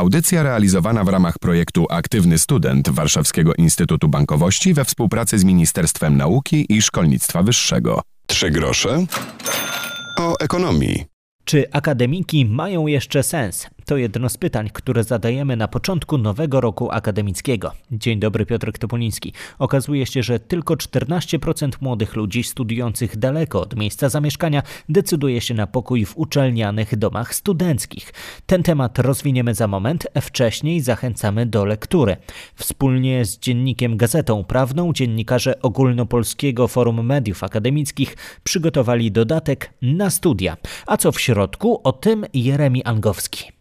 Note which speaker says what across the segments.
Speaker 1: Audycja realizowana w ramach projektu Aktywny Student Warszawskiego Instytutu Bankowości we współpracy z Ministerstwem Nauki i Szkolnictwa Wyższego. Trzy grosze o ekonomii.
Speaker 2: Czy akademiki mają jeszcze sens? To jedno z pytań, które zadajemy na początku nowego roku akademickiego. Dzień dobry, Piotr Topoliński. Okazuje się, że tylko 14% młodych ludzi studiujących daleko od miejsca zamieszkania decyduje się na pokój w uczelnianych domach studenckich. Ten temat rozwiniemy za moment, wcześniej zachęcamy do lektury. Wspólnie z dziennikiem Gazetą Prawną dziennikarze Ogólnopolskiego Forum Mediów Akademickich przygotowali dodatek na studia. A co w środku? O tym Jeremi Angowski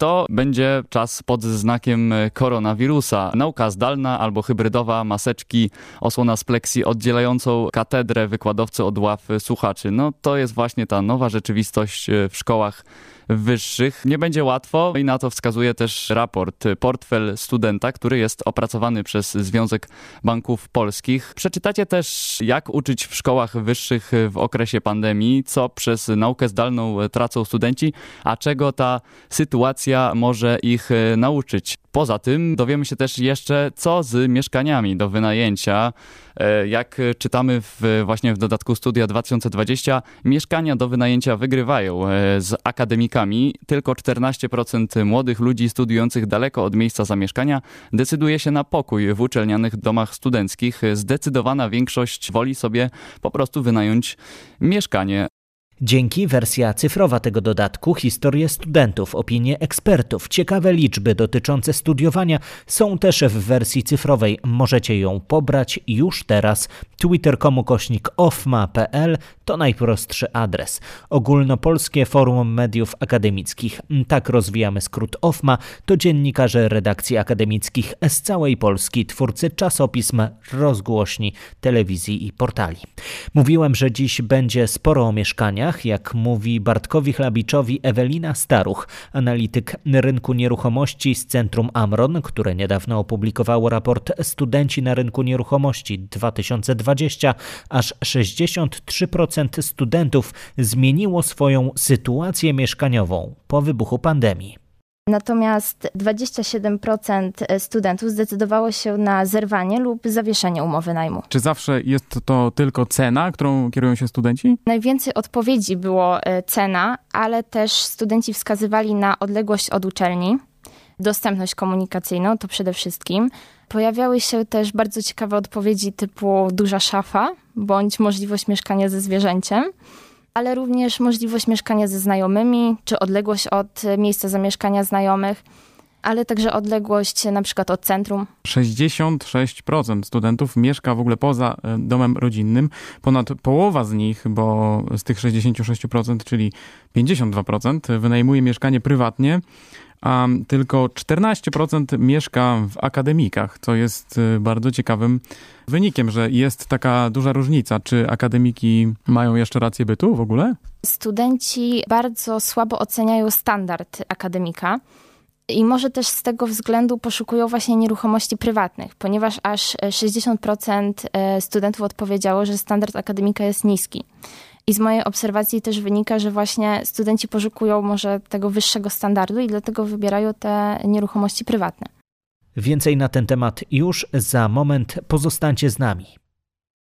Speaker 3: to będzie czas pod znakiem koronawirusa. Nauka zdalna albo hybrydowa, maseczki, osłona z pleksji oddzielającą katedrę wykładowcy od ław słuchaczy. No to jest właśnie ta nowa rzeczywistość w szkołach wyższych. Nie będzie łatwo i na to wskazuje też raport Portfel Studenta, który jest opracowany przez Związek Banków Polskich. Przeczytacie też, jak uczyć w szkołach wyższych w okresie pandemii, co przez naukę zdalną tracą studenci, a czego ta sytuacja może ich nauczyć. Poza tym dowiemy się też jeszcze, co z mieszkaniami do wynajęcia. E, jak czytamy w, właśnie w dodatku Studia 2020, mieszkania do wynajęcia wygrywają e, z akademikami. Tylko 14% młodych ludzi studiujących daleko od miejsca zamieszkania decyduje się na pokój w uczelnianych domach studenckich. Zdecydowana większość woli sobie po prostu wynająć mieszkanie.
Speaker 2: Dzięki wersja cyfrowa tego dodatku, historie studentów, opinie ekspertów, ciekawe liczby dotyczące studiowania są też w wersji cyfrowej. Możecie ją pobrać już teraz. Twitter.com kośnik ofma.pl to najprostszy adres. Ogólnopolskie Forum Mediów Akademickich. Tak rozwijamy skrót OFMA. To dziennikarze redakcji akademickich z całej Polski, twórcy czasopism, rozgłośni, telewizji i portali. Mówiłem, że dziś będzie sporo o mieszkaniach jak mówi Bartkowi Chlabiczowi Ewelina Staruch, analityk rynku nieruchomości z Centrum Amron, które niedawno opublikowało raport Studenci na rynku nieruchomości 2020, aż 63% studentów zmieniło swoją sytuację mieszkaniową po wybuchu pandemii.
Speaker 4: Natomiast 27% studentów zdecydowało się na zerwanie lub zawieszenie umowy najmu.
Speaker 5: Czy zawsze jest to tylko cena, którą kierują się studenci?
Speaker 4: Najwięcej odpowiedzi było e, cena, ale też studenci wskazywali na odległość od uczelni, dostępność komunikacyjną to przede wszystkim. Pojawiały się też bardzo ciekawe odpowiedzi typu duża szafa bądź możliwość mieszkania ze zwierzęciem ale również możliwość mieszkania ze znajomymi, czy odległość od miejsca zamieszkania znajomych ale także odległość na przykład od centrum.
Speaker 5: 66% studentów mieszka w ogóle poza e, domem rodzinnym. Ponad połowa z nich, bo z tych 66%, czyli 52%, wynajmuje mieszkanie prywatnie a tylko 14% mieszka w akademikach, co jest y, bardzo ciekawym wynikiem, że jest taka duża różnica. Czy akademiki mają jeszcze rację bytu w ogóle?
Speaker 4: Studenci bardzo słabo oceniają standard akademika. I może też z tego względu poszukują właśnie nieruchomości prywatnych, ponieważ aż 60% e, studentów odpowiedziało, że standard akademika jest niski. I z mojej obserwacji też wynika, że właśnie studenci poszukują może tego wyższego standardu i dlatego wybierają te nieruchomości prywatne.
Speaker 2: Więcej na ten temat już za moment. Pozostańcie z nami.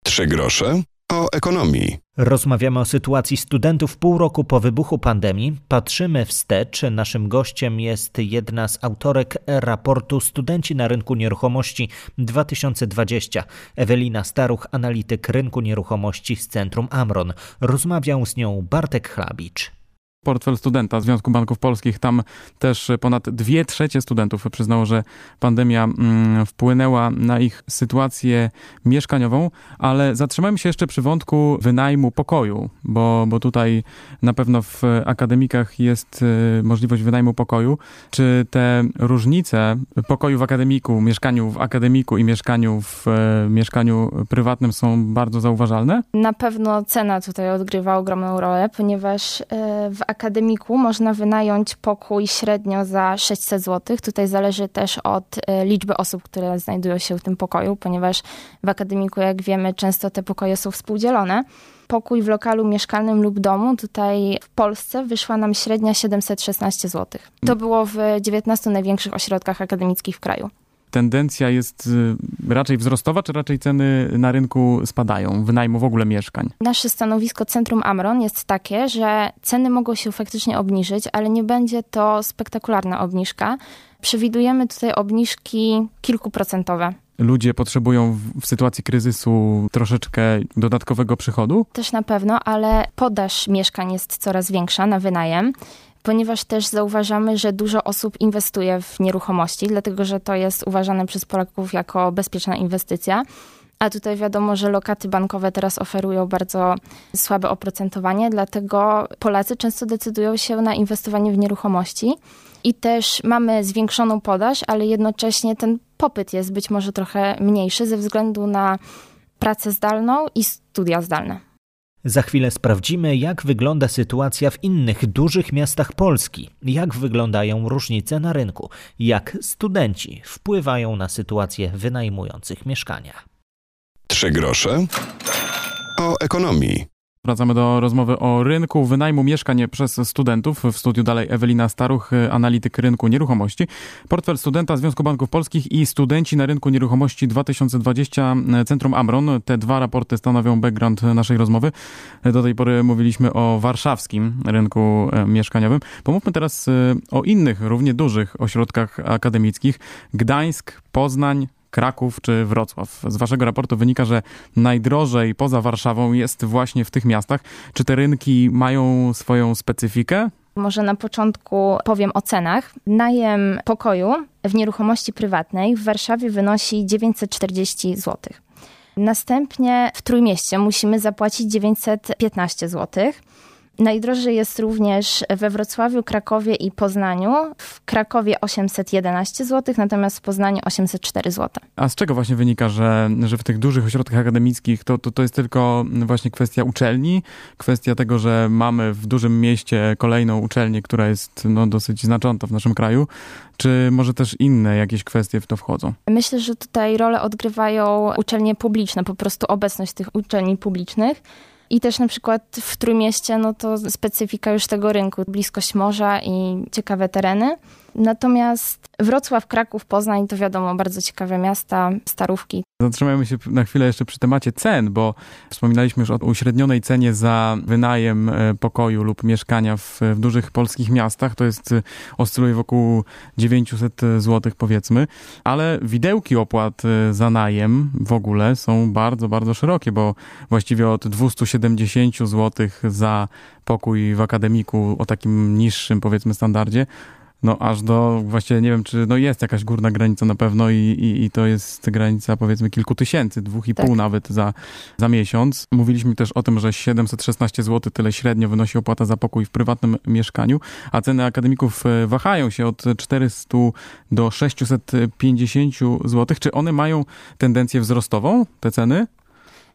Speaker 1: Trzy grosze o ekonomii.
Speaker 2: Rozmawiamy o sytuacji studentów pół roku po wybuchu pandemii. Patrzymy wstecz. Naszym gościem jest jedna z autorek raportu Studenci na rynku nieruchomości 2020. Ewelina Staruch, analityk rynku nieruchomości z Centrum Amron. Rozmawiał z nią Bartek Chlabicz
Speaker 5: portfel studenta Związku Banków Polskich. Tam też ponad dwie trzecie studentów przyznało, że pandemia mm, wpłynęła na ich sytuację mieszkaniową, ale zatrzymajmy się jeszcze przy wątku wynajmu pokoju, bo, bo tutaj na pewno w akademikach jest y, możliwość wynajmu pokoju. Czy te różnice pokoju w akademiku, mieszkaniu w akademiku i mieszkaniu w y, mieszkaniu prywatnym są bardzo zauważalne?
Speaker 4: Na pewno cena tutaj odgrywa ogromną rolę, ponieważ y, w akademiku można wynająć pokój średnio za 600 zł. Tutaj zależy też od e, liczby osób, które znajdują się w tym pokoju, ponieważ w akademiku, jak wiemy, często te pokoje są współdzielone. pokój w lokalu mieszkalnym lub domu, tutaj w Polsce wyszła nam średnia 716 zł. To było w 19 największych ośrodkach akademickich w kraju
Speaker 5: tendencja jest y, raczej wzrostowa, czy raczej ceny na rynku spadają, wynajmu w ogóle mieszkań?
Speaker 4: Nasze stanowisko Centrum Amron jest takie, że ceny mogą się faktycznie obniżyć, ale nie będzie to spektakularna obniżka. Przewidujemy tutaj obniżki kilkuprocentowe.
Speaker 5: Ludzie potrzebują w sytuacji kryzysu troszeczkę dodatkowego przychodu?
Speaker 4: Też na pewno, ale podaż mieszkań jest coraz większa na wynajem ponieważ też zauważamy, że dużo osób inwestuje w nieruchomości, dlatego że to jest uważane przez Polaków jako bezpieczna inwestycja. A tutaj wiadomo, że lokaty bankowe teraz oferują bardzo słabe oprocentowanie, dlatego Polacy często decydują się na inwestowanie w nieruchomości. I też mamy zwiększoną podaż, ale jednocześnie ten popyt jest być może trochę mniejszy ze względu na pracę zdalną i studia zdalne.
Speaker 2: Za chwilę sprawdzimy, jak wygląda sytuacja w innych dużych miastach Polski, jak wyglądają różnice na rynku, jak studenci wpływają na sytuację wynajmujących mieszkania.
Speaker 1: Trzy grosze o ekonomii.
Speaker 5: Wracamy do rozmowy o rynku wynajmu mieszkań przez studentów. W studiu dalej Ewelina Staruch, analityk rynku nieruchomości. Portfel studenta Związku Banków Polskich i studenci na rynku nieruchomości 2020 Centrum Amron. Te dwa raporty stanowią background naszej rozmowy. Do tej pory mówiliśmy o warszawskim rynku e, mieszkaniowym. Pomówmy teraz e, o innych, równie dużych ośrodkach akademickich. Gdańsk, Poznań, Kraków czy Wrocław. Z waszego raportu wynika, że najdrożej poza Warszawą jest właśnie w tych miastach. Czy te rynki mają swoją specyfikę?
Speaker 4: Może na początku powiem o cenach. Najem pokoju w nieruchomości prywatnej w Warszawie wynosi 940 zł. Następnie w Trójmieście musimy zapłacić 915 zł. Najdrożej jest również we Wrocławiu, Krakowie i Poznaniu. W Krakowie 811 zł, natomiast w Poznaniu 804 zł.
Speaker 5: A z czego właśnie wynika, że, że w tych dużych ośrodkach akademickich to, to, to jest tylko właśnie kwestia uczelni, kwestia tego, że mamy w dużym mieście kolejną uczelnię, która jest no, dosyć znacząca w naszym kraju, czy może też inne jakieś kwestie w to wchodzą?
Speaker 4: Myślę, że tutaj rolę odgrywają uczelnie publiczne, po prostu obecność tych uczelni publicznych. I też na przykład w Trójmieście, no to specyfika już tego rynku, bliskość morza i ciekawe tereny. Natomiast Wrocław, Kraków, Poznań to wiadomo, bardzo ciekawe miasta, starówki.
Speaker 5: Zatrzymajmy się na chwilę jeszcze przy temacie cen, bo wspominaliśmy już o uśrednionej cenie za wynajem e, pokoju lub mieszkania w, w dużych polskich miastach. To jest, e, oscyluje wokół 900 zł powiedzmy, ale widełki opłat e, za najem w ogóle są bardzo, bardzo szerokie, bo właściwie od 270 zł za pokój w akademiku o takim niższym powiedzmy standardzie, no aż do, właściwie nie wiem, czy no jest jakaś górna granica na pewno i, i, i to jest granica powiedzmy kilku tysięcy, dwóch i tak. pół nawet za, za miesiąc. Mówiliśmy też o tym, że 716 zł tyle średnio wynosi opłata za pokój w prywatnym mieszkaniu, a ceny akademików e, wahają się od 400 do 650 zł. Czy one mają tendencję wzrostową, te ceny?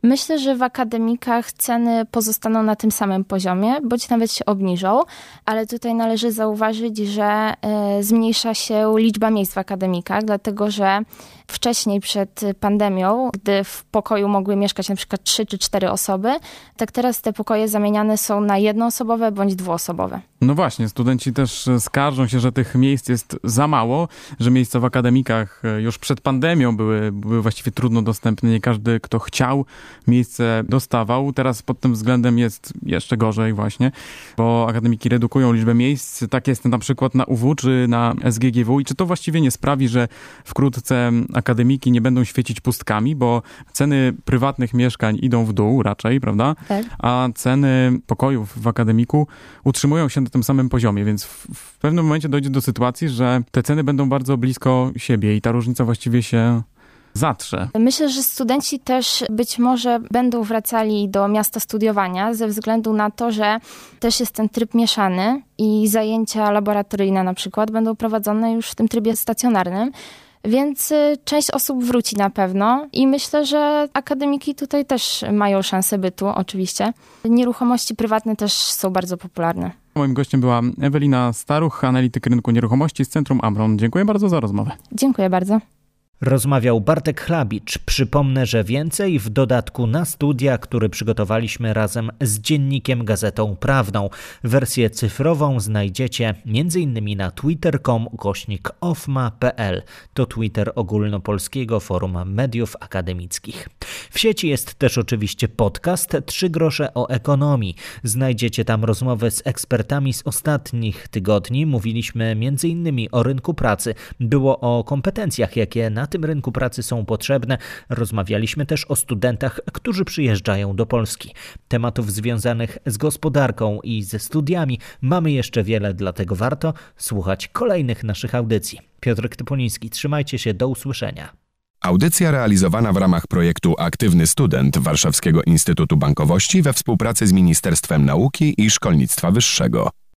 Speaker 4: Myślę, że w akademikach ceny pozostaną na tym samym poziomie, bądź nawet się obniżą, ale tutaj należy zauważyć, że e, zmniejsza się liczba miejsc w akademikach, dlatego że wcześniej przed pandemią, gdy w pokoju mogły mieszkać na przykład 3 czy 4 osoby, tak teraz te pokoje zamieniane są na jednoosobowe bądź dwuosobowe.
Speaker 5: No właśnie, studenci też skarżą się, że tych miejsc jest za mało, że miejsca w akademikach e, już przed pandemią były, były właściwie trudno dostępne. Nie każdy, kto chciał, miejsce dostawał. Teraz pod tym względem jest jeszcze gorzej właśnie, bo akademiki redukują liczbę miejsc. Tak jest na przykład na UW czy na SGGW i czy to właściwie nie sprawi, że wkrótce akademiki nie będą świecić pustkami, bo ceny prywatnych mieszkań idą w dół raczej, prawda?
Speaker 4: Tak.
Speaker 5: A ceny pokojów w akademiku utrzymują się tym samym poziomie, więc w, w pewnym momencie dojdzie do sytuacji, że te ceny będą bardzo blisko siebie i ta różnica właściwie się zatrze.
Speaker 4: Myślę, że studenci też być może będą wracali do miasta studiowania ze względu na to, że też jest ten tryb mieszany i zajęcia laboratoryjne na przykład będą prowadzone już w tym trybie stacjonarnym. Więc y, część osób wróci na pewno i myślę, że akademiki tutaj też mają szansę bytu, oczywiście. Nieruchomości prywatne też są bardzo popularne.
Speaker 5: Moim gościem była Ewelina Staruch, analityk rynku nieruchomości z Centrum Amron. Dziękuję bardzo za rozmowę.
Speaker 4: Dziękuję bardzo.
Speaker 2: Rozmawiał Bartek Chlabicz. Przypomnę, że więcej w dodatku na studia, który przygotowaliśmy razem z dziennikiem Gazetą Prawną. Wersję cyfrową znajdziecie m.in. na twitter.com kośnik ofma.pl. To Twitter ogólnopolskiego forum mediów akademickich. W sieci jest też oczywiście podcast Trzy grosze o ekonomii. Znajdziecie tam rozmowy z ekspertami z ostatnich tygodni. Mówiliśmy m.in. o rynku pracy. Było o kompetencjach, jakie na tym rynku pracy są potrzebne. Rozmawialiśmy też o studentach, którzy przyjeżdżają do Polski. Tematów związanych z gospodarką i ze studiami mamy jeszcze wiele, dlatego warto słuchać kolejnych naszych audycji. Piotr Typoliński, trzymajcie się, do usłyszenia.
Speaker 1: Audycja realizowana w ramach projektu Aktywny Student Warszawskiego Instytutu Bankowości we współpracy z Ministerstwem Nauki i Szkolnictwa Wyższego.